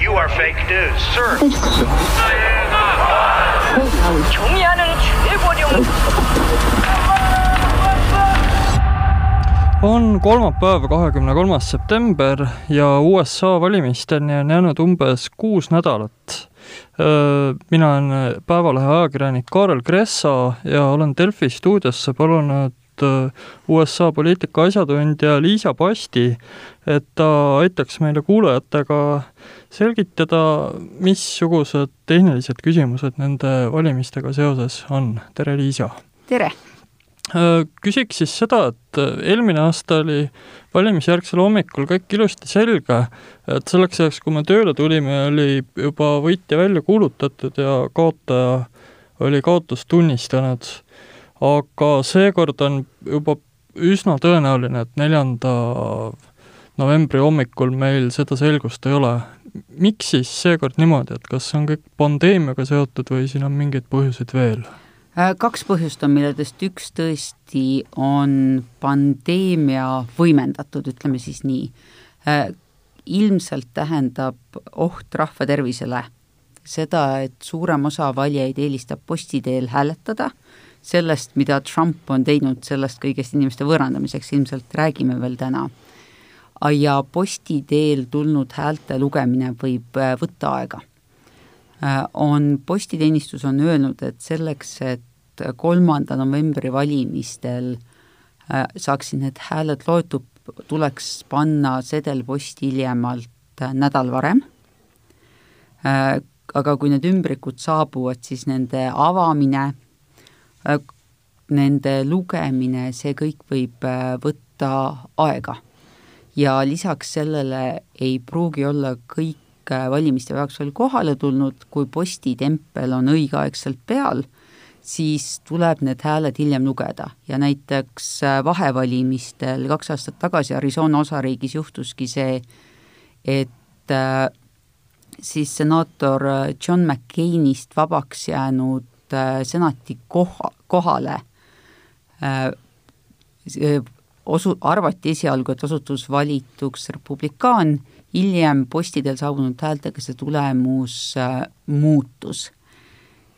You are fake news, sir. 경의하는 최고령 on kolmapäev, kahekümne kolmas september ja USA valimisteni on jäänud umbes kuus nädalat. mina olen Päevalehe ajakirjanik Kaarel Kressa ja olen Delfi stuudiosse palunud USA poliitika asjatundja Liisa Pasti, et ta aitaks meile kuulajatega selgitada, missugused tehnilised küsimused nende valimistega seoses on. tere, Liisa! tere! Äh, küsiks siis seda, et äh, eelmine aasta oli valimisjärgsel hommikul kõik ilusti selge, et selleks ajaks, kui me tööle tulime, oli juba võitja välja kuulutatud ja kaotaja oli kaotust tunnistanud. Aga seekord on juba üsna tõenäoline, et neljanda novembri hommikul meil seda selgust ei ole. miks siis seekord niimoodi, et kas see on kõik pandeemiaga seotud või siin on mingeid põhjuseid veel? Äh, kaks põhjust on, milledest üks tõesti on pandeemia võimendatud, ütleme siis nii. Äh, ilmselt tähendab oht rahva tervisele seda, et suurem osa valijaid eelistab posti teel hääletada, sellest, mida Trump on teinud sellest kõigest inimeste võõrandamiseks, ilmselt räägime veel täna. ja posti teel tulnud häälte lugemine võib äh, võtta aega Äh, on, postiteenistus on öelnud, et selleks, et kolmanda novembri valimistel äh, saaksid need hääled loetud, tuleks panna sedel posti hiljemalt nädal varem, aga kui need ümbrikud saabuvad, siis nende avamine, nende lugemine, see kõik võib võtta aega. ja lisaks sellele ei pruugi olla kõik kõik valimiste jaoks veel kohale tulnud, kui postitempel on õigeaegselt peal, siis tuleb need hääled hiljem lugeda ja näiteks äh, vahevalimistel kaks aastat tagasi Arizona osariigis juhtuski see, et äh, siis senaator äh, John McCainist vabaks jäänud senati koha, kohale osu-, arvati esialgu, et osutus valituks republikaan hiljem postidel saabunud häältega see tulemus äh, muutus.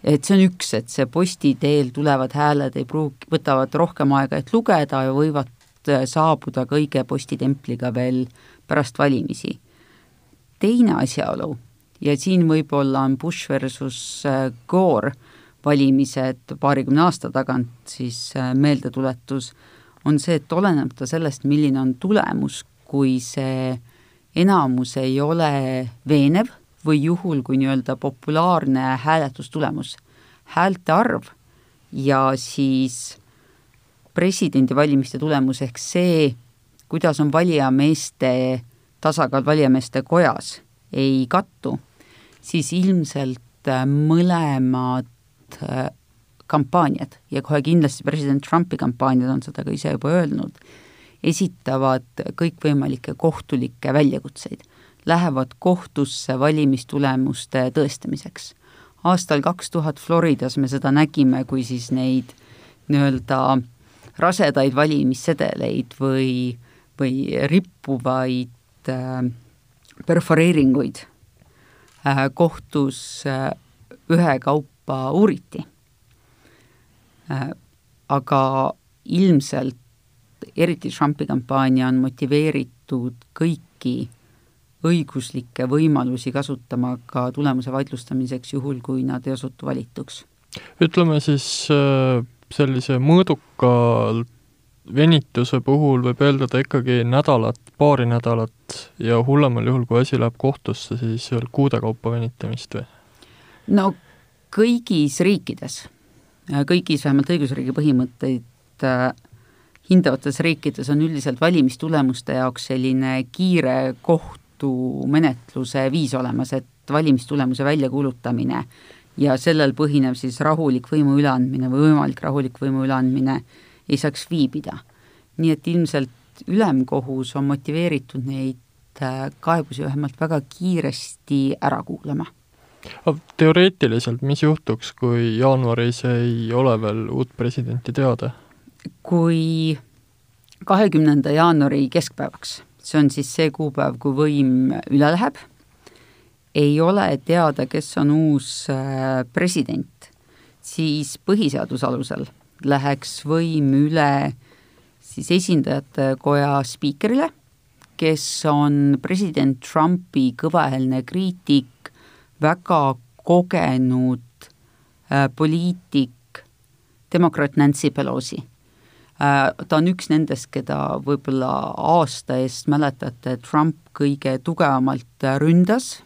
et see on üks, et see posti teel tulevad hääled ei pruugi, võtavad rohkem aega, et lugeda ja võivad äh, saabuda ka õige postitempliga veel pärast valimisi. teine asjaolu, ja siin võib-olla on Bush versus äh, Gore valimised paarikümne aasta tagant siis äh, meeldetuletus, on see, et olenemata sellest, milline on tulemus, kui see enamus ei ole veenev või juhul, kui nii-öelda populaarne hääletustulemus, häälte arv ja siis presidendivalimiste tulemus ehk see, kuidas on valijameeste tasakaal valijameeste kojas, ei kattu, siis ilmselt äh, mõlemad äh, kampaaniad ja kohe kindlasti president Trumpi kampaaniad on seda ka ise juba öelnud esitavad kõikvõimalikke kohtulikke väljakutseid, lähevad kohtusse valimistulemuste tõestamiseks. aastal kaks tuhat Floridas me seda nägime, kui siis neid nii-öelda rasedaid valimissedeleid või, või rippuvaid äh, perforeeringuid äh, kohtus äh, ühekaupa uuriti äh,. aga ilmselt eriti Trumpi kampaania on motiveeritud kõiki õiguslikke võimalusi kasutama ka tulemuse vaidlustamiseks, juhul kui nad ei osutu valituks. ütleme siis äh, sellise mõõduka venituse puhul võib eeldada ikkagi nädalat, paari nädalat ja hullemal juhul, kui asi läheb kohtusse, siis veel kuude kaupa venitamist või? no kõigis riikides, kõigis vähemalt õigusriigi põhimõtteid äh, hindavates riikides on üldiselt valimistulemuste jaoks selline kiire kohtumenetluse viis olemas, et valimistulemuse väljakuulutamine ja sellel põhinev siis rahulik võimu üleandmine või võimalik rahulik võimu üleandmine ei saaks viibida. nii et ilmselt ülemkohus on motiveeritud neid äh, kaebusi vähemalt väga kiiresti ära kuulama. Teoreetiliselt, mis juhtuks, kui jaanuaris ei ole veel uut presidenti teada? kui kahekümnenda jaanuari keskpäevaks, see on siis see kuupäev, kui võim üle läheb, ei ole teada, kes on uus äh, president, siis põhiseaduse alusel läheks võim üle siis esindajate koja spiikerile, kes on president Trumpi kõvahelne kriitik, väga kogenud äh, poliitik, demokraat Nancy Pelosi äh,. ta on üks nendest, keda võib-olla aasta eest mäletate, Trump kõige tugevamalt ründas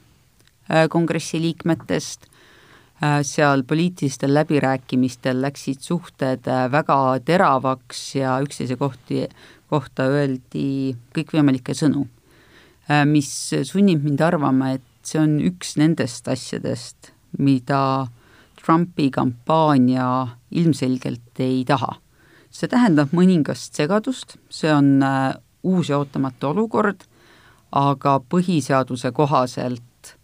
äh, kongressi liikmetest seal poliitilistel läbirääkimistel läksid suhted väga teravaks ja üksteise kohti, kohta öeldi kõikvõimalikke sõnu, mis sunnib mind arvama, et see on üks nendest asjadest, mida Trumpi kampaania ilmselgelt ei taha. see tähendab mõningast segadust, see on uus ja ootamatu olukord, aga põhiseaduse kohaselt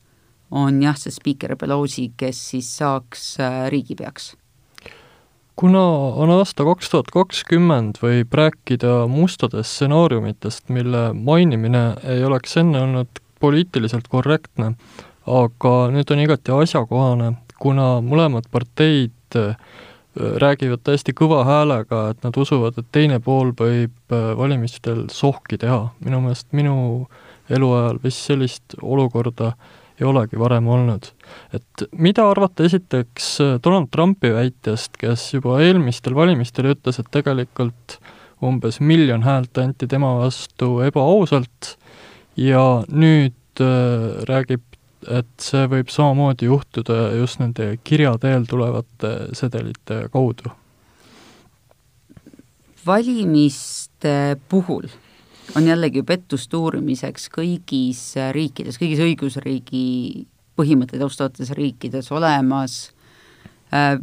on jah, see spiiker Pelosi, kes siis saaks äh, riigipeaks. kuna on aasta kaks tuhat kakskümmend, võib rääkida mustadest stsenaariumitest, mille mainimine ei oleks enne olnud poliitiliselt korrektne, aga nüüd on igati asjakohane, kuna mõlemad parteid äh, räägivad täiesti kõva häälega, et nad usuvad, et teine pool võib äh, valimistel sohki teha. minu meelest minu eluajal vist sellist olukorda ei olegi varem olnud. et mida arvata esiteks äh, Donald Trumpi väitest, kes juba eelmistel valimistel ütles, et tegelikult umbes miljon häält anti tema vastu ebaausalt ja nüüd äh, räägib, et see võib samamoodi juhtuda just nende kirja teel tulevate sedelite kaudu? valimiste puhul on jällegi pettuste uurimiseks kõigis riikides, kõigis õigusriigi põhimõtteid austavates riikides olemas äh,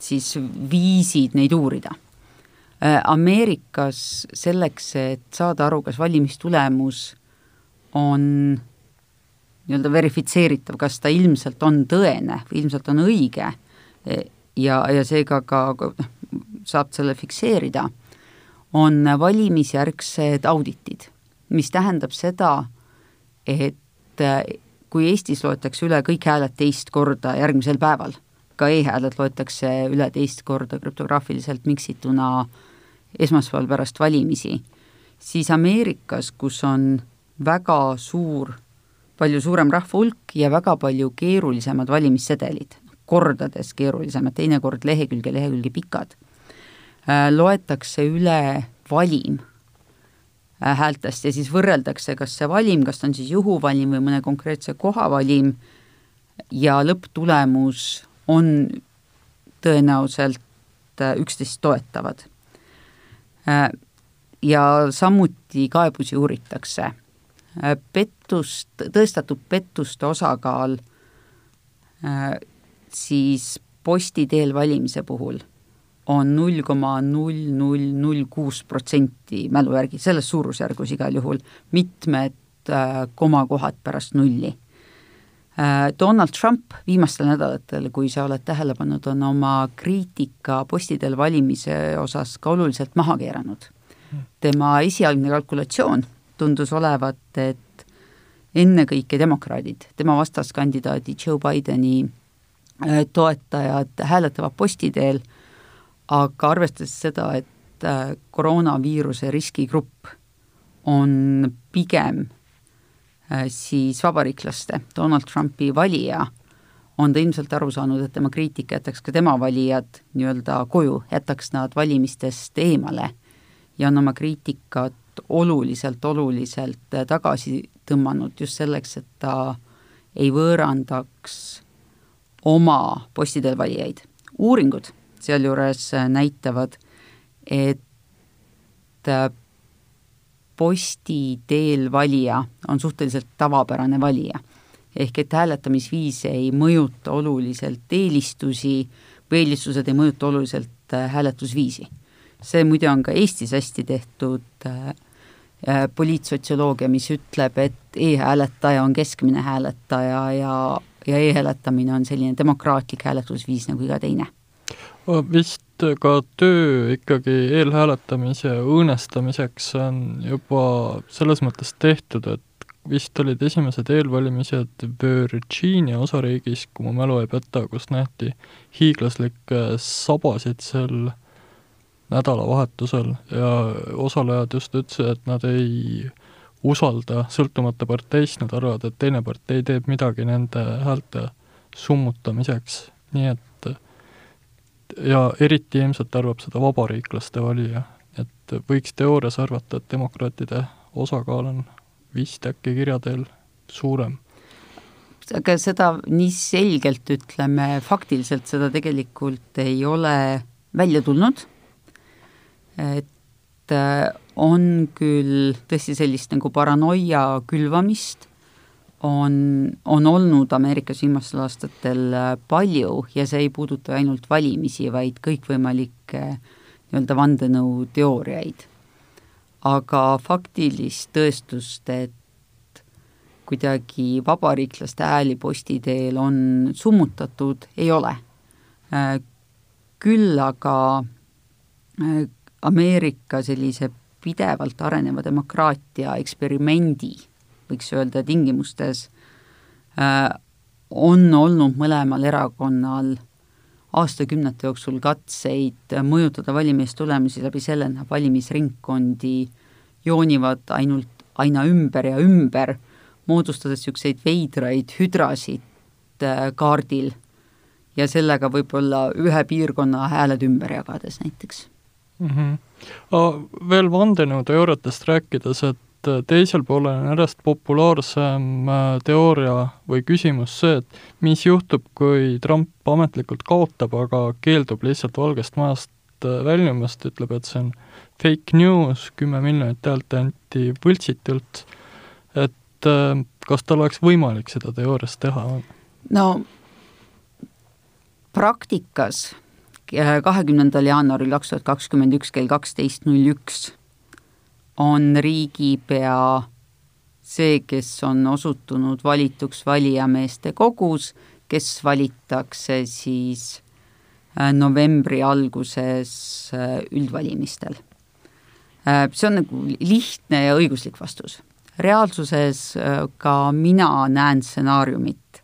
siis viisid neid uurida äh,. Ameerikas selleks, et saada aru, kas valimistulemus on nii-öelda verifitseeritav, kas ta ilmselt on tõene või ilmselt on õige. Ja, ja seega ka noh, saab selle fikseerida on valimisjärgsed auditid, mis tähendab seda, et äh, kui Eestis loetakse üle kõik hääled teist korda järgmisel päeval, ka e-hääled loetakse üle teist korda krüptograafiliselt miksituna esmaspäeval pärast valimisi, siis Ameerikas, kus on väga suur, palju suurem rahva hulk ja väga palju keerulisemad valimissedelid, kordades keerulisemad, teinekord lehekülge, lehekülge pikad Äh, loetakse üle valim äh, häältest ja siis võrreldakse, kas see valim, kas ta on siis juhuvalim või mõne konkreetse koha valim ja lõpptulemus on tõenäoliselt äh, üksteist toetavad. Ja samuti kaebusi uuritakse. Pettust, tõestatud pettuste osakaal siis posti teel valimise puhul on null koma null null null kuus protsenti mälu järgi, selles suurusjärgus igal juhul, mitmed äh, komakohad pärast nulli äh,. Donald Trump viimastel nädalatel, kui sa oled tähele pannud, on oma kriitika postidel valimise osas ka oluliselt maha keeranud. tema esialgne kalkulatsioon tundus olevat, et ennekõike demokraadid, tema vastaskandidaadi Joe Bideni äh, toetajad hääletavad posti teel aga arvestades seda, et äh, koroonaviiruse riskigrupp on pigem äh, siis vabariiklaste, Donald Trumpi valija, on ta ilmselt aru saanud, et tema kriitika jätaks ka tema valijad nii-öelda koju, jätaks nad valimistest eemale ja on oma kriitikat oluliselt, oluliselt äh, tagasi tõmmanud just selleks, et ta ei võõrandaks oma postidel valijaid. uuringud sealjuures äh, näitavad, et äh, posti teel valija on suhteliselt tavapärane valija. ehk et hääletamisviis ei mõjuta oluliselt eelistusi või eelistused ei mõjuta oluliselt hääletusviisi. See muide on ka Eestis hästi tehtud äh, poliitsotsioloogia, mis ütleb, et e-hääletaja on keskmine hääletaja ja, ja e-hääletamine on selline demokraatlik hääletusviis nagu iga teine. Vist ka töö ikkagi eelhääletamise õõnestamiseks on juba selles mõttes tehtud, et vist olid esimesed eelvalimised Virginia osariigis, kui mu mälu ei peta, kus nähti hiiglaslikke sabasid seal nädalavahetusel ja osalejad just ütlesid, et nad ei usalda sõltumata parteist, nad arvavad, et teine partei teeb midagi nende häälte summutamiseks, nii et ja eriti ilmselt arvab seda vabariiklaste valija, et võiks teoorias arvata, et demokraatide osakaal on vist äkki kirjateel suurem. aga seda nii selgelt, ütleme, faktiliselt seda tegelikult ei ole välja tulnud, et äh, on küll tõesti sellist nagu paranoia külvamist, on, on olnud Ameerikas viimastel aastatel äh, palju ja see ei puuduta ainult valimisi, vaid kõikvõimalikke nii-öelda vandenõuteooriaid aga faktilist tõestust, et kuidagi vabariiklaste hääli posti teel on summutatud, ei ole. Äh, küll aga äh, Ameerika sellise pidevalt areneva demokraatia eksperimendi, võiks öelda, tingimustes äh, on olnud mõlemal erakonnal aastakümnete jooksul katseid mõjutada valimistulemusi läbi selle, et valimisringkondi joonivad ainult aina ümber ja ümber, moodustades niisuguseid veidraid hüdrasid äh, kaardil ja sellega võib-olla ühe piirkonna hääled ümber jagades näiteks mm. -hmm. Veel vandenõuteooriatest rääkides, et et teisel poolel on järjest populaarsem äh, teooria või küsimus see, et mis juhtub, kui Trump ametlikult kaotab, aga keeldub lihtsalt Valgest Majast äh, väljumast, ütleb, et see on fake news, kümme miljonit häält anti võltsitult, et äh, kas tal oleks võimalik seda teoorias teha? no praktikas kahekümnendal jaanuaril kaks tuhat kakskümmend üks kell kaksteist null üks on riigipea see, kes on osutunud valituks valijameeste kogus, kes valitakse siis äh, novembri alguses äh, üldvalimistel. See on nagu lihtne ja õiguslik vastus. reaalsuses ka mina näen stsenaariumit,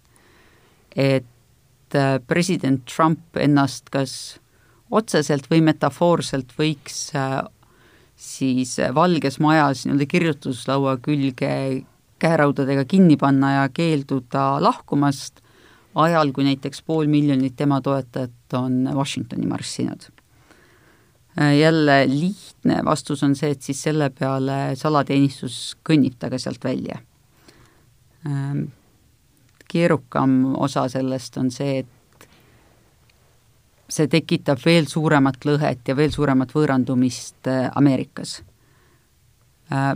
et president Trump ennast kas otseselt või metafoorselt võiks siis Valges Majas nii-öelda kirjutuslaua külge käeraudadega kinni panna ja keelduda lahkumast, ajal kui näiteks pool miljonit tema toetajat on Washingtoni marssinud. jälle lihtne vastus on see, et siis selle peale salateenistus kõnnib temaga sealt välja. Keerukam osa sellest on see, et see tekitab veel suuremat lõhet ja veel suuremat võõrandumist äh, Ameerikas. Äh,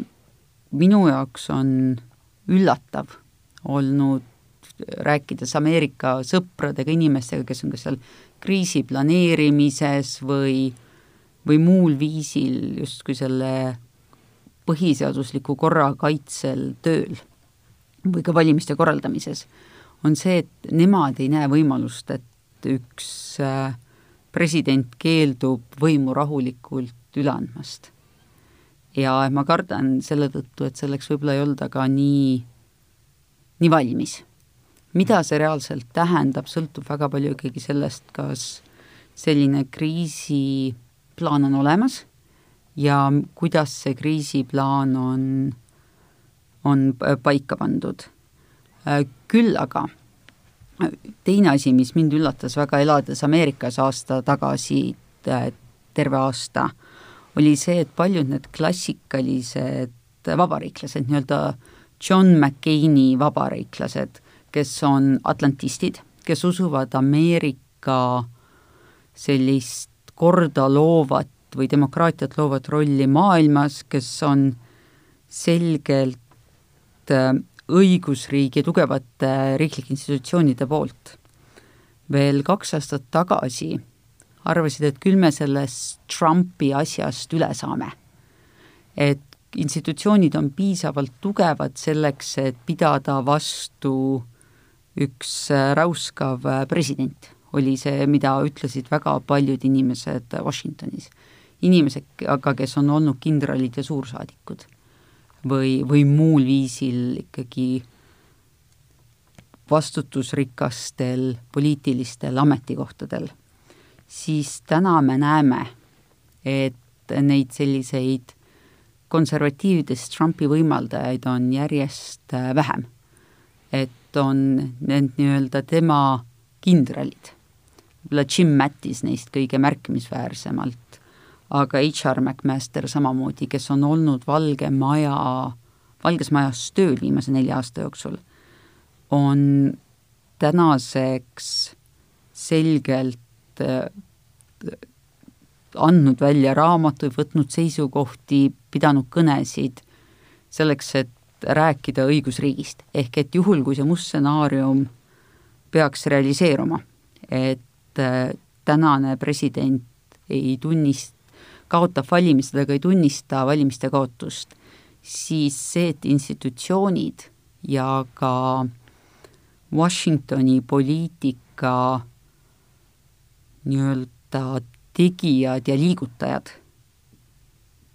minu jaoks on üllatav olnud rääkides Ameerika sõpradega, inimestega, kes on kas seal kriisi planeerimises või, või muul viisil justkui selle põhiseadusliku korra kaitsel tööl või ka valimiste korraldamises, on see, et nemad ei näe võimalust, et üks äh, president keeldub võimu rahulikult üle andmast. ja ma kardan selle tõttu, et selleks võib-olla ei olda ka nii, nii valmis. mida see reaalselt tähendab, sõltub väga palju ikkagi sellest, kas selline kriisiplaan on olemas ja kuidas see kriisiplaan on, on paika pandud. Küll aga teine asi, mis mind üllatas väga, elades Ameerikas aasta tagasi, terve aasta, oli see, et paljud need klassikalised vabariiklased, nii-öelda John McCaini vabariiklased, kes on atlantistid, kes usuvad Ameerika sellist korda loovat või demokraatiat loovat rolli maailmas, kes on selgelt õigusriigi tugevate riiklike institutsioonide poolt. veel kaks aastat tagasi arvasid, et küll me sellest Trumpi asjast üle saame. et institutsioonid on piisavalt tugevad selleks, et pidada vastu üks räuskav president, oli see, mida ütlesid väga paljud inimesed Washingtonis. inimesed aga, kes on olnud kindralid ja suursaadikud või, või muul viisil ikkagi vastutusrikastel poliitilistel ametikohtadel, siis täna me näeme, et neid selliseid konservatiividest Trumpi võimaldajaid on järjest äh, vähem. et on need nii-öelda tema kindralid, võib-olla Jim Mattis neist kõige märkimisväärsemalt, aga H.R. McMaster samamoodi, kes on olnud Valge Maja, Valges Majas tööl viimase nelja aasta jooksul, on tänaseks selgelt äh, andnud välja raamatuid, võtnud seisukohti, pidanud kõnesid selleks, et rääkida õigusriigist. ehk et juhul, kui see must stsenaarium peaks realiseeruma, et äh, tänane president ei tunnist-, kaotab valimised, aga ei tunnista valimiste kaotust, siis see, et institutsioonid ja ka Washingtoni poliitika nii-öelda tegijad ja liigutajad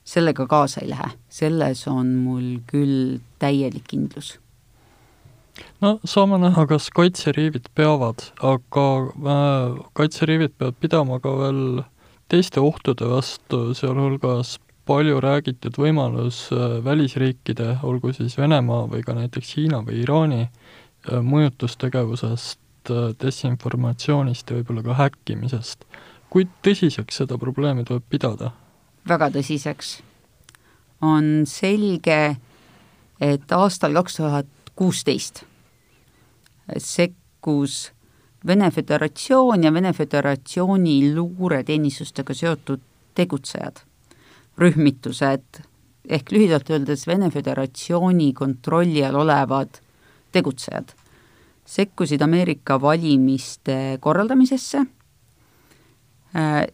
sellega kaasa ei lähe, selles on mul küll täielik kindlus. no saame näha, kas kaitseriivid peavad, aga äh, kaitseriivid peavad pidama ka veel teiste ohtude vastu, sealhulgas palju räägitud võimalus äh, välisriikide, olgu siis Venemaa või ka näiteks Hiina või Iraani äh, mõjutustegevusest, desinformatsioonist ja võib-olla ka häkkimisest kui tõsiseks seda probleemi tuleb pidada? väga tõsiseks. on selge, et aastal kaks tuhat kuusteist sekkus Vene Föderatsioon ja Vene Föderatsiooni luureteenistustega seotud tegutsejad, rühmitused, ehk lühidalt öeldes Vene Föderatsiooni kontrolli all olevad tegutsejad, sekkusid Ameerika valimiste korraldamisesse Äh,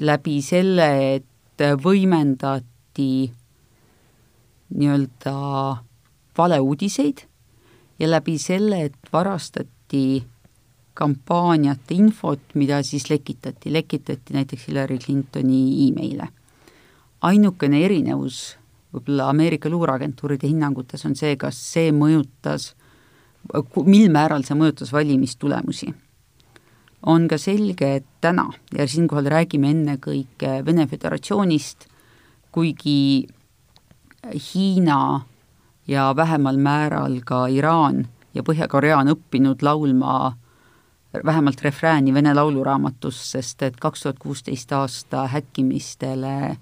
läbi selle, et võimendati nii-öelda valeuudiseid ja läbi selle, et varastati kampaaniate infot, mida siis lekitati, lekitati näiteks Hillary Clintoni emaile. ainukene erinevus võib-olla Ameerika luureagentuuride hinnangutes on see, kas see mõjutas, mil määral see mõjutas valimistulemusi on ka selge, et täna, ja siinkohal räägime ennekõike Vene Föderatsioonist, kuigi Hiina ja vähemal määral ka Iraan ja Põhja-Korea on õppinud laulma vähemalt refrääni Vene lauluraamatus, sest et kaks tuhat kuusteist aasta häkkimistele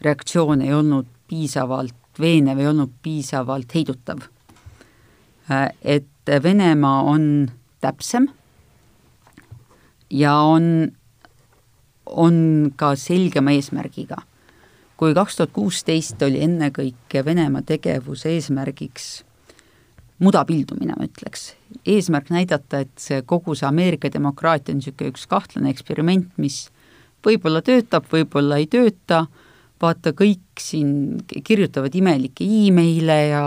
reaktsioon ei olnud piisavalt veenev, ei olnud piisavalt heidutav. Et Venemaa on täpsem ja on, on ka selgema eesmärgiga. kui kaks tuhat kuusteist oli ennekõike Venemaa tegevuse eesmärgiks muda pildumine, ma ütleks. eesmärk näidata, et see kogu see Ameerika demokraatia on niisugune üks kahtlane eksperiment, mis võib-olla töötab, võib-olla ei tööta, vaata, kõik siin kirjutavad imelikke emaile ja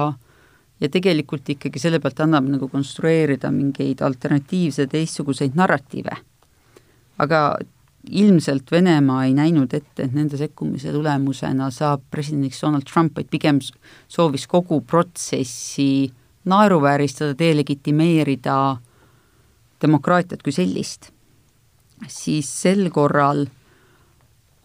ja tegelikult ikkagi selle pealt annab nagu konstrueerida mingeid alternatiivseid teistsuguseid narratiive aga ilmselt Venemaa ei näinud ette, et nende sekkumise tulemusena saab presidendiks Donald Trump, vaid pigem soovis kogu protsessi naeruvääristada, delegitimeerida demokraatiat kui sellist, siis sel korral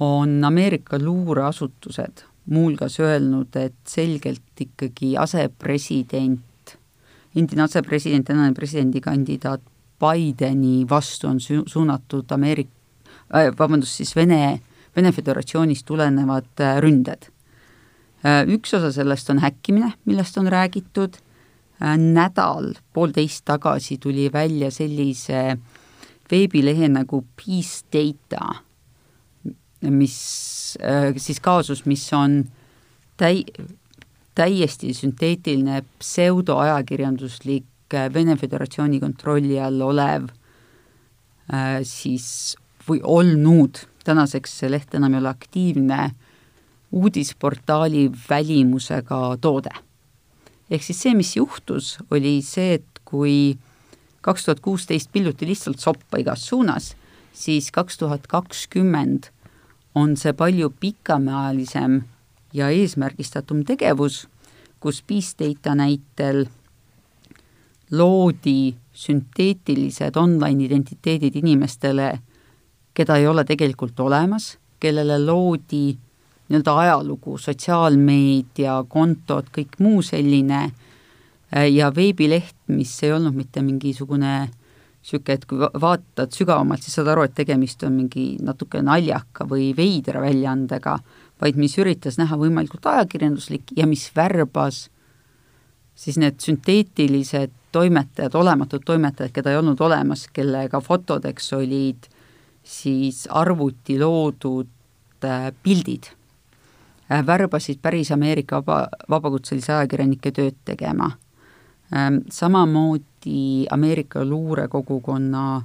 on Ameerika luureasutused muuhulgas öelnud, et selgelt ikkagi asepresident, endine asepresident, tänane presidendikandidaat Bideni vastu on su-, suunatud Ameerik- äh,, vabandust, siis Vene, Vene Föderatsioonist tulenevad äh, ründed äh,. Üks osa sellest on häkkimine, millest on räägitud äh,, nädal, poolteist tagasi tuli välja sellise veebilehe nagu Peace Data, mis äh, siis kaasus, mis on täi-, täiesti sünteetiline pseudoajakirjanduslik kõik Vene Föderatsiooni kontrolli all olev äh, siis või olnud, tänaseks see leht enam ei ole aktiivne, uudisportaali välimusega toode. Ehk siis see, mis juhtus, oli see, et kui kaks tuhat kuusteist pilluti lihtsalt soppa igas suunas, siis kaks tuhat kakskümmend on see palju pikemaajalisem ja eesmärgistatum tegevus, kus Peace Data näitel loodi sünteetilised online identiteedid inimestele, keda ei ole tegelikult olemas, kellele loodi nii-öelda ajalugu, sotsiaalmeedia, kontod, kõik muu selline ja veebileht, mis ei olnud mitte mingisugune niisugune, et kui vaatad sügavamalt, siis saad aru, et tegemist on mingi natuke naljaka või veidra väljaandega, vaid mis üritas näha võimalikult ajakirjanduslik ja mis värbas siis need sünteetilised toimetajad, olematud toimetajad, keda ei olnud olemas, kellega fotodeks olid siis arvuti loodud äh, pildid, äh, värbasid päris Ameerika vaba, vabakutselise ajakirjanike tööd tegema. Ähm, samamoodi Ameerika luurekogukonna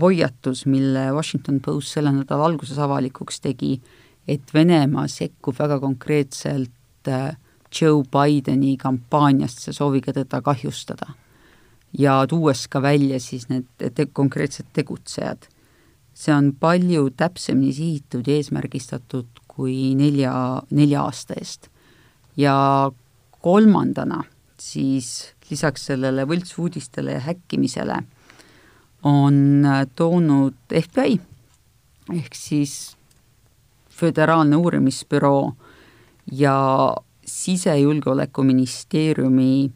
hoiatus, mille Washington Post selle nädala alguses avalikuks tegi, et Venemaa sekkub väga konkreetselt äh, Joe Bideni kampaaniasse sooviga teda kahjustada ja tuues ka välja siis need te konkreetsed tegutsejad. see on palju täpsemini sihitud ja eesmärgistatud kui nelja, nelja aasta eest. ja kolmandana siis lisaks sellele võltsuudistele ja häkkimisele on toonud FBI ehk siis Föderaalne Uurimisbüroo ja sisejulgeolekuministeeriumi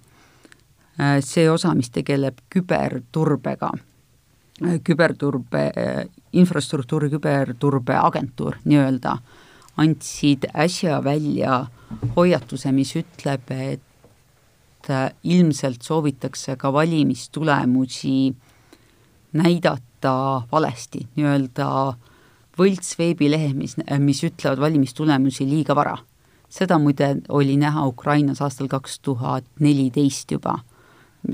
äh, see osa, mis tegeleb küberturbega, äh, küberturbe, äh, infrastruktuuri küberturbeagentuur nii-öelda, andsid äsja välja hoiatuse, mis ütleb, et ilmselt soovitakse ka valimistulemusi näidata valesti, nii-öelda võlts veebilehe, mis, mis ütlevad valimistulemusi liiga vara seda muide oli näha Ukrainas aastal kaks tuhat neliteist juba.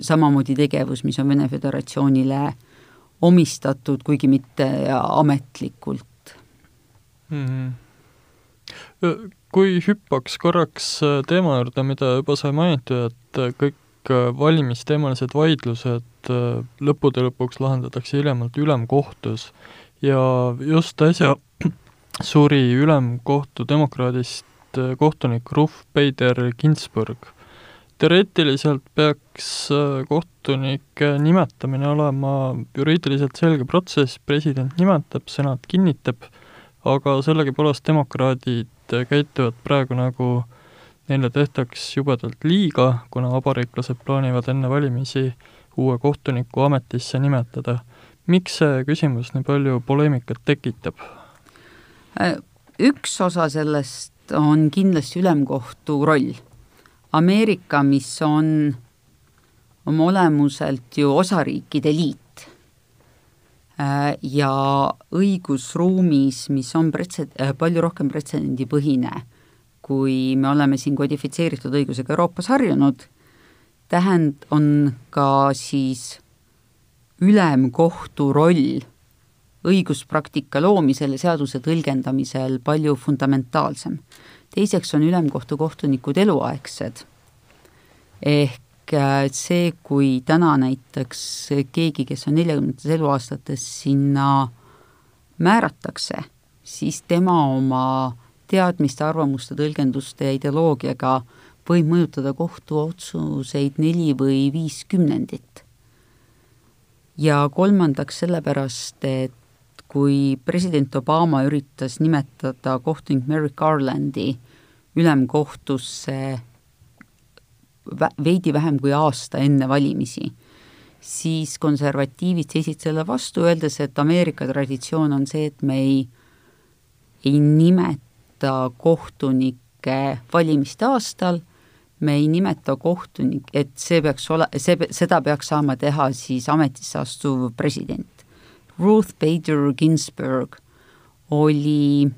samamoodi tegevus, mis on Vene Föderatsioonile omistatud, kuigi mitte ametlikult mm. -hmm. Kui hüppaks korraks teema juurde, mida juba sai mainitud, et kõik valimisteemalised vaidlused lõppude lõpuks lahendatakse hiljemalt ülemkohtus ja just äsja suri ülemkohtu demokraadist äh, kohtunik Ruth Bader Ginsburg. teoreetiliselt peaks äh, kohtunike nimetamine olema juriidiliselt selge protsess, president nimetab, senat kinnitab, aga sellegipoolest demokraadid käituvad praegu nagu neile tehtaks jubedalt liiga, kuna vabariiklased plaanivad enne valimisi uue kohtuniku ametisse nimetada. miks see küsimus nii palju poleemikat tekitab? Äh, üks osa sellest on kindlasti ülemkohtu roll. Ameerika, mis on oma olemuselt ju osariikide liit ja õigusruumis, mis on pretse-, äh, palju rohkem pretsedendipõhine, kui me oleme siin kodifitseeritud õigusega Euroopas harjunud, tähend-, on ka siis ülemkohtu roll õiguspraktika loomisel ja seaduse tõlgendamisel palju fundamentaalsem. teiseks on ülemkohtu kohtunikud eluaegsed, ehk äh, see, kui täna näiteks keegi, kes on neljakümnendates eluaastates, sinna määratakse, siis tema oma teadmiste, arvamuste, tõlgenduste ja ideoloogiaga võib mõjutada kohtuotsuseid neli või viis kümnendit. ja kolmandaks sellepärast, et kui president Obama üritas nimetada kohtunik Merrick Garlandi ülemkohtusse veidi vähem kui aasta enne valimisi, siis konservatiivid seisid selle vastu, öeldes, et Ameerika traditsioon on see, et me ei, ei nimeta kohtunikke valimiste aastal, me ei nimeta kohtunik, et see peaks ole, see, seda peaks saama teha siis ametisse astuv president. Ruth Bader Ginsburg oli,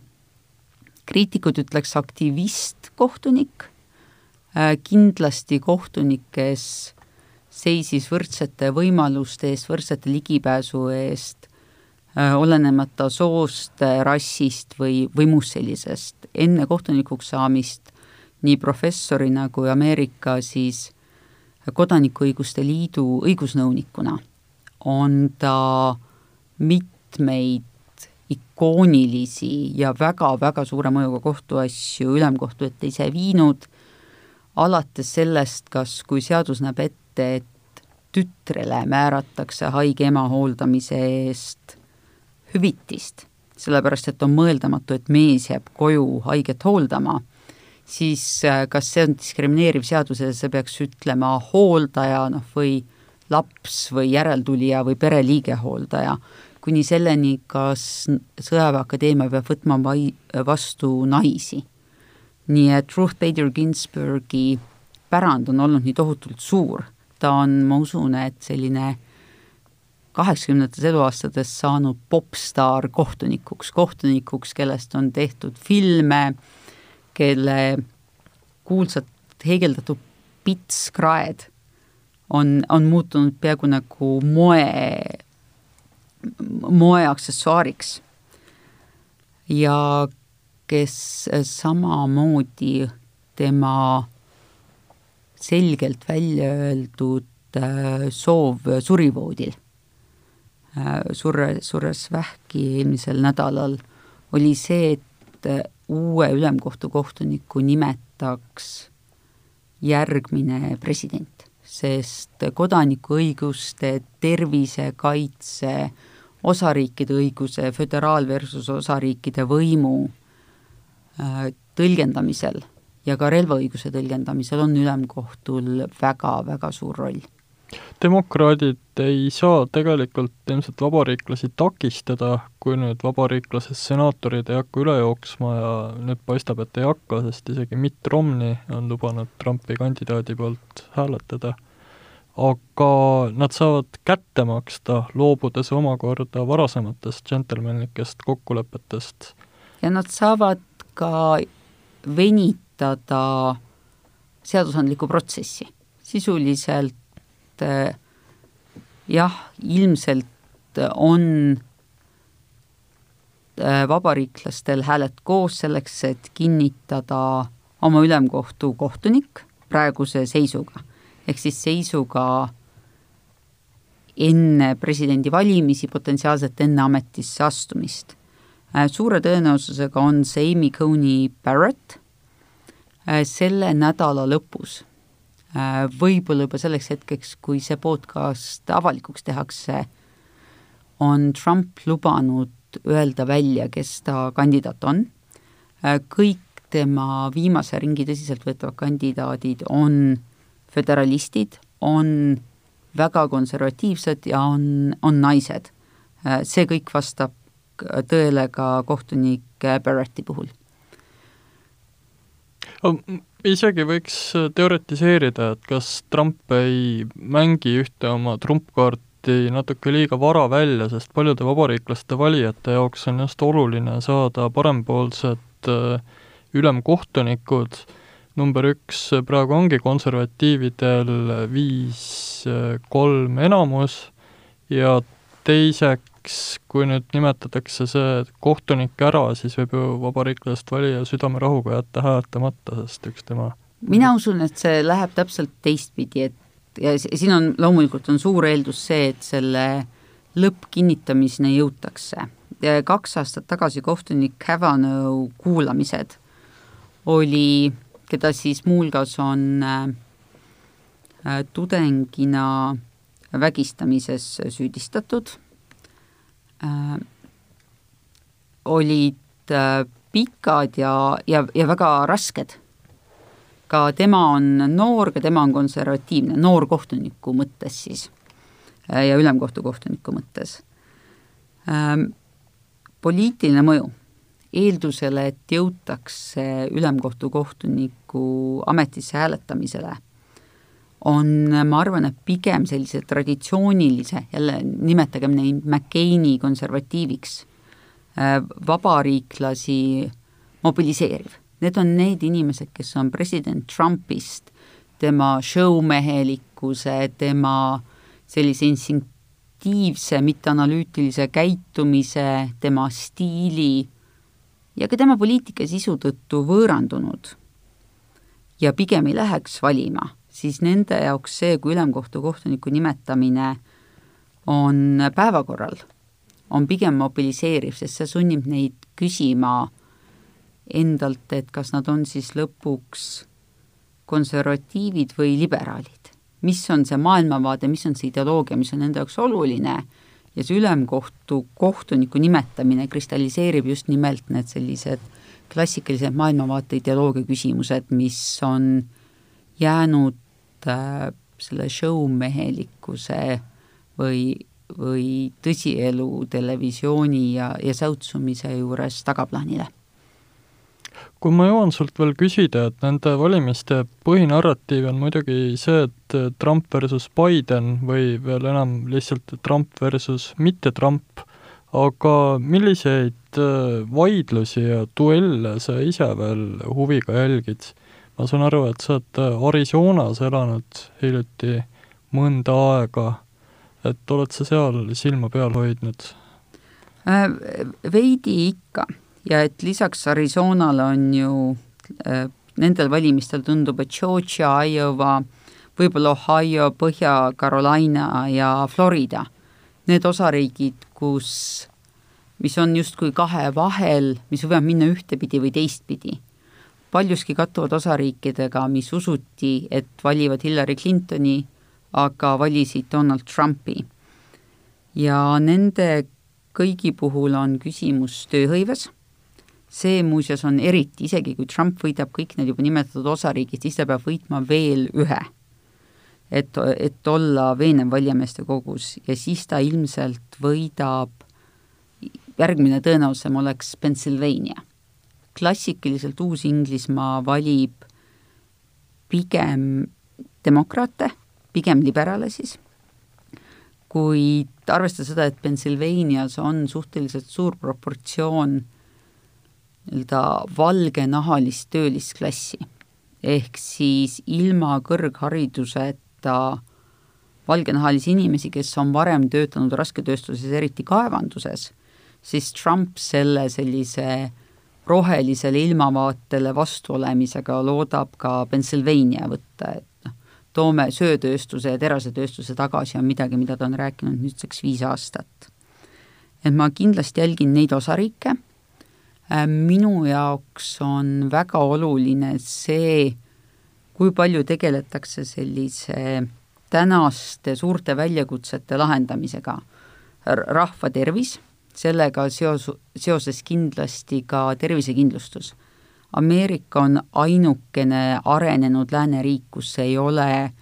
kriitikud ütleks aktivist kohtunik, kindlasti kohtunik, kes seisis võrdsete võimaluste eest, võrdsete ligipääsu eest, äh, olenemata soost, rassist või, või muust sellisest. enne kohtunikuks saamist nii professorina kui Ameerika siis Kodanikuõiguste Liidu õigusnõunikuna on ta mitmeid ikoonilisi ja väga-väga suure mõjuga kohtuasju ülemkohtu ette ise viinud, alates sellest, kas, kui seadus näeb ette, et tütrele määratakse haige ema hooldamise eest hüvitist, sellepärast et on mõeldamatu, et mees jääb koju haiget hooldama, siis äh, kas see on diskrimineeriv seadus ja see peaks ütlema hooldaja, noh, või laps või järeltulija või pereliige hooldaja, kuni selleni, kas Sõjaväeakadeemia peab võtma vai-, vastu naisi nii et Ruth Bader Ginsburgi pärand on olnud nii tohutult suur, ta on, ma usun, et selline kaheksakümnendates eluaastades saanud popstaar kohtunikuks, kohtunikuks, kellest on tehtud filme, kelle kuulsad heegeldatud pitskraed on, on muutunud peaaegu nagu moe, moeaksessuaariks. ja kes samamoodi tema selgelt välja öeldud äh, soov surivoodil, äh, surre, surres vähki eelmisel nädalal, oli see, et uue ülemkohtu kohtuniku nimetaks järgmine president, sest kodanikuõiguste, tervisekaitse, osariikide õiguse, föderaal versus osariikide võimu Äh, tõlgendamisel ja ka relvaõiguse tõlgendamisel on ülemkohtul väga-väga suur roll. demokraadid ei saa tegelikult ilmselt vabariiklasi takistada, kui nüüd vabariiklased senaatorid ei hakka üle jooksma ja nüüd paistab, et ei hakka, sest isegi Mitt Romney on lubanud Trumpi kandidaadi poolt hääletada. aga nad saavad kätte maksta, loobudes omakorda varasematest džentelmenlikest kokkulepetest. ja nad saavad ka venitada seadusandlikku protsessi. sisuliselt eh, jah, ilmselt on eh, vabariiklastel hääled koos selleks, et kinnitada oma ülemkohtu kohtunik praeguse seisuga. ehk siis seisuga enne presidendivalimisi, potentsiaalselt enne ametisse astumist suure tõenäosusega on see Amy Coney Barrett äh, selle nädala lõpus, äh, võib-olla juba selleks hetkeks, kui see podcast avalikuks tehakse, on Trump lubanud öelda välja, kes ta kandidaat on, kõik tema viimase ringi tõsiseltvõetavad kandidaadid on föderalistid, on väga konservatiivsed ja on, on naised. see kõik vastab tõele ka kohtunik Barretti puhul. isegi võiks teoretiseerida, et kas Trump ei mängi ühte oma trumpkaarti natuke liiga vara välja, sest paljude vabariiklaste valijate jaoks on just oluline saada parempoolsed äh, ülemkohtunikud, number üks praegu ongi konservatiividel viis äh, kolm enamus ja teiseks miks, kui nüüd nimetatakse see kohtunik ära, siis võib ju vabariiklasest valija südamerahuga jätta hääletamata, sest üks tema mina usun, et see läheb täpselt teistpidi, et ja siin on, loomulikult on suur eeldus see, et selle lõppkinnitamiseni jõutakse. kaks aastat tagasi kohtunik Kavanaugh kuulamised oli, keda siis muuhulgas on äh, tudengina vägistamises süüdistatud äh, olid äh, pikad ja, ja, ja väga rasked. ka tema on noor, ka tema on konservatiivne, noor kohtuniku mõttes siis äh, ja ülemkohtu kohtuniku mõttes ähm,. poliitiline mõju eeldusele, et jõutakse ülemkohtu kohtuniku ametisse hääletamisele on, ma arvan, et pigem sellise traditsioonilise, jälle nimetagem neid McCaini konservatiiviks, äh, vabariiklasi mobiliseeriv. Need on need inimesed, kes on president Trumpist, tema showmehelikkuse, tema sellise instinktiivse, mitteanalüütilise käitumise, tema stiili ja ka tema poliitika sisu tõttu võõrandunud ja pigem ei läheks valima siis nende jaoks see, kui ülemkohtu kohtuniku nimetamine on päevakorral, on pigem mobiliseeriv, sest see sunnib neid küsima endalt, et kas nad on siis lõpuks konservatiivid või liberaalid. mis on see maailmavaade, mis on see ideoloogia, mis on nende jaoks oluline ja see ülemkohtu kohtuniku nimetamine kristalliseerib just nimelt need sellised klassikalised maailmavaate ideoloogia küsimused, mis on jäänud selle showmehelikkuse või, või tõsielu televisiooni ja, ja säutsumise juures tagaplaanile kui ma jõuan sult veel küsida, et nende valimiste põhinarratiiv on muidugi see, et Trump versus Biden või veel enam lihtsalt Trump versus mitte Trump, aga milliseid äh, vaidlusi ja duelle sa ise veel huviga jälgid? Ma saan aru, et sa oled äh, Arizonas elanud hiljuti mõnda aega, et oled sa seal silma peal hoidnud? Äh, veidi ikka. Ja et lisaks Arizonale on ju äh, nendel valimistel tundub, et Georgia, Iowa, võib-olla Ohio, Põhja-Carolina ja Florida, need osariigid, kus, mis on justkui kahe vahel, mis võivad minna ühtepidi või teistpidi, paljuski kattuvad osariikidega, mis usuti, et valivad Hillary Clintoni, aga valisid Donald Trumpi. ja nende kõigi puhul on küsimus tööhõives see muuseas on eriti, isegi kui Trump võidab kõik need juba nimetatud osariigid, siis ta peab võitma veel ühe. et, et olla veenev valijameeste kogus ja siis ta ilmselt võidab, järgmine tõenäosem oleks Pennsylvania. Klassikaliselt Uus-Inglismaa valib pigem demokraate, pigem liberaale siis, kuid arvestades seda, et Pennsylvanias on suhteliselt suur proportsioon nii-öelda valgenahalist töölisklassi. ehk siis ilma kõrghariduseta valgenahalisi inimesi, kes on varem töötanud rasketööstuses, eriti kaevanduses, siis Trump selle sellise rohelisele ilmavaatele vastu olemisega loodab ka Pennsylvania võtta, et noh, toome söötööstuse ja terasetööstuse tagasi, on midagi, mida ta on rääkinud nüüdseks viis aastat. et ma kindlasti jälgin neid osariike Äh, minu jaoks on väga oluline see, kui palju tegeletakse sellise tänaste suurte väljakutsete lahendamisega. rahva tervis, sellega seos, seoses kindlasti ka tervisekindlustus. Ameerika on ainukene arenenud lääneriik, kus ei ole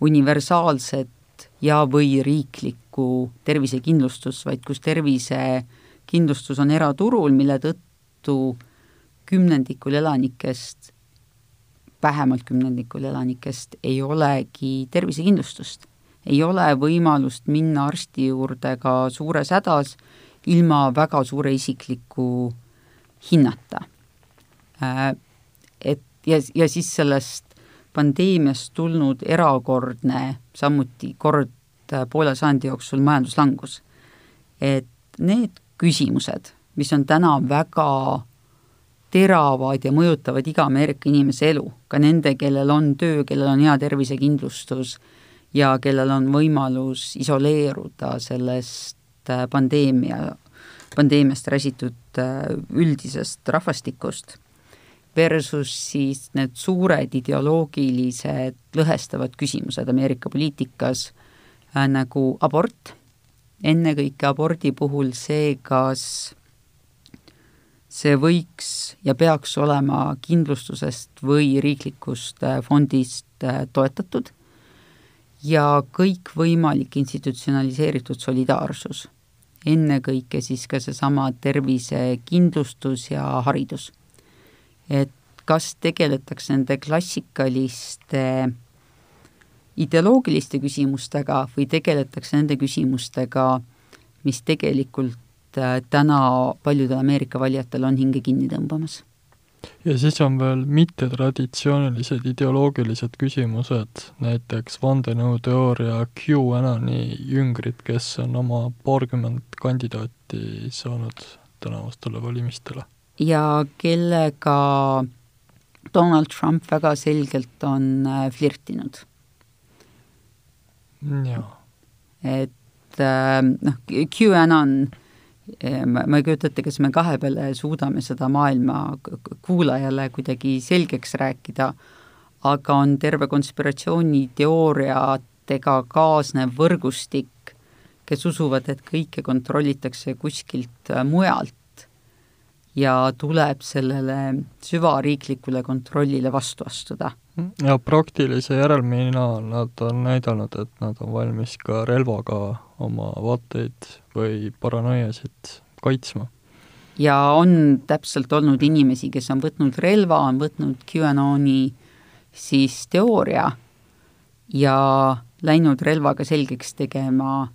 universaalset ja või riiklikku tervisekindlustust, vaid kus tervisekindlustus on eraturul, mille tõttu kümnendikul elanikest, vähemalt kümnendikul elanikest ei olegi tervisekindlustust. ei ole võimalust minna arsti juurde ka suures hädas ilma väga suure isikliku hinnata. Äh, et ja, ja siis sellest pandeemiast tulnud erakordne, samuti kord poole sajandi jooksul majanduslangus. et need küsimused mis on täna väga teravad ja mõjutavad iga Ameerika inimese elu, ka nende, kellel on töö, kellel on hea tervisekindlustus ja kellel on võimalus isoleeruda sellest äh, pandeemia, pandeemiast räsitud äh, üldisest rahvastikust, versus siis need suured ideoloogilised lõhestavad küsimused Ameerika poliitikas äh, nagu abort, ennekõike abordi puhul see, kas see võiks ja peaks olema kindlustusest või riiklikust äh, fondist toetatud ja kõikvõimalik institutsionaliseeritud solidaarsus. ennekõike siis ka seesama tervisekindlustus ja haridus. et kas tegeletakse nende klassikaliste ideoloogiliste küsimustega või tegeletakse nende küsimustega, mis tegelikult äh, täna paljudel Ameerika valijatel on hinge kinni tõmbamas. Ja siis on veel mittetraditsioonilised ideoloogilised küsimused, näiteks vandenõuteooria QAnoni jüngrid, kes on oma paarkümmend kandidaati saanud tänavustele valimistele. ja kellega Donald Trump väga selgelt on äh, flirtinud. jaa. et äh, noh, QAnon ma, ma ei kujuta ette, kas me kahe peale suudame seda maailma kuulajale kuidagi selgeks rääkida, aga on terve konspiratsiooniteooriatega kaasnev võrgustik, kes usuvad, et kõike kontrollitakse kuskilt äh, mujalt ja tuleb sellele süvariiklikule kontrollile vastu astuda. ja praktilise järelmina nad on näidanud, et nad on valmis ka relvaga oma vaateid või paranoiasid kaitsma. ja on täpselt olnud inimesi, kes on võtnud relva, on võtnud QAnoni siis teooria ja läinud relvaga selgeks tegema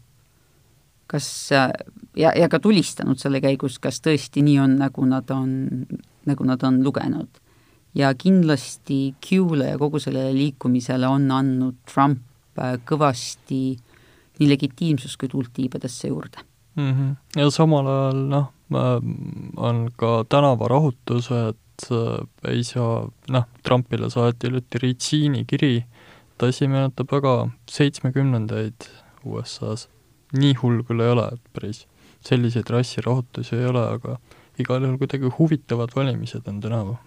kas ja, ja ka tulistanud selle käigus, kas tõesti nii on, nagu nad on, nagu nad on lugenud. ja kindlasti Q-le ja kogu sellele liikumisele on andnud Trump äh, kõvasti nii legitiimsust kui tuult tiibadesse juurde mm. -hmm. ja samal ajal noh, on ka tänavarahutused, äh, ei saa, noh, Trumpile saati hiljuti Ritsiini kiri, ta asi meenutab väga seitsmekümnendaid USA-s nii hull küll ei ole, päris selliseid rassirahutusi ei ole, aga igal juhul kuidagi huvitavad valimised on tänavu.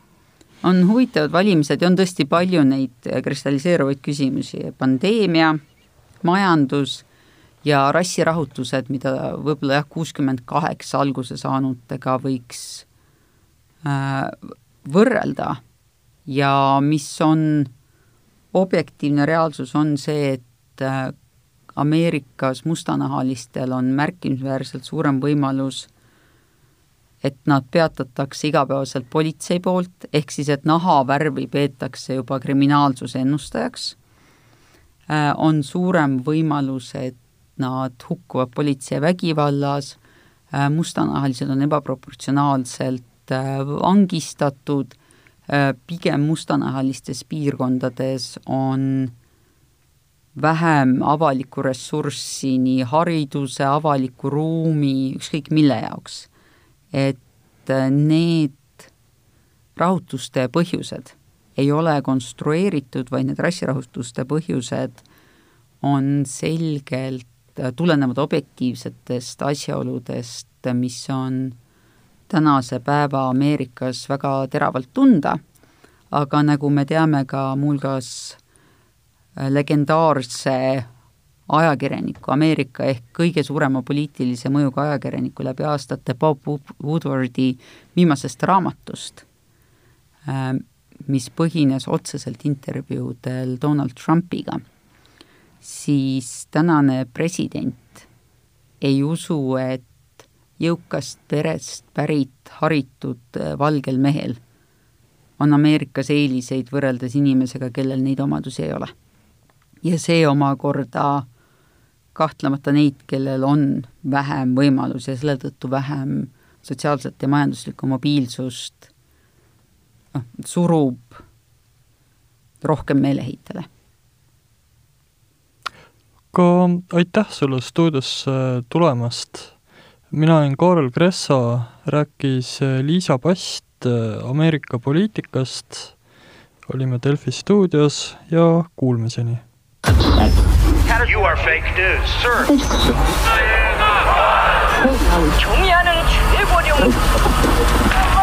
on huvitavad valimised ja on tõesti palju neid kristalliseeruvaid küsimusi, pandeemia, majandus ja rassirahutused, mida võib-olla jah, kuuskümmend kaheksa alguse saanutega võiks äh, võrrelda ja mis on objektiivne reaalsus, on see, et äh, Ameerikas mustanahalistel on märkimisväärselt suurem võimalus, et nad peatatakse igapäevaselt politsei poolt, ehk siis et nahavärvi peetakse juba kriminaalsuse ennustajaks, äh, on suurem võimalus, et nad hukkuvad politsei vägivallas, äh, mustanahalised on ebaproportsionaalselt äh, vangistatud, pigem mustanahalistes piirkondades on vähem avalikku ressurssi nii hariduse, avaliku ruumi, ükskõik mille jaoks. et äh, need rahutuste põhjused ei ole konstrueeritud, vaid need rassirahutuste põhjused on selgelt, äh, tulenevad objektiivsetest asjaoludest, mis on tänase päeva Ameerikas väga teravalt tunda, aga nagu me teame ka muuhulgas legendaarse ajakirjaniku, Ameerika ehk kõige suurema poliitilise mõjuga ajakirjaniku läbi aastate, Bob Woodwardi viimasest raamatust, äh, mis põhines otseselt intervjuudel Donald Trumpiga, siis tänane president ei usu, et jõukast perest pärit haritud äh, valgel mehel on Ameerikas eeliseid võrreldes inimesega, kellel neid omadusi ei ole ja see omakorda kahtlemata neid, kellel on vähem võimalusi ja selle tõttu vähem sotsiaalset ja majanduslikku mobiilsust, noh, surub rohkem meeleheitele. ka aitäh sulle stuudiosse tulemast. mina olen Kaarel Kressa, rääkis Liisa Past Ameerika poliitikast, olime Delfi stuudios ja kuulmiseni you are fake news, sir.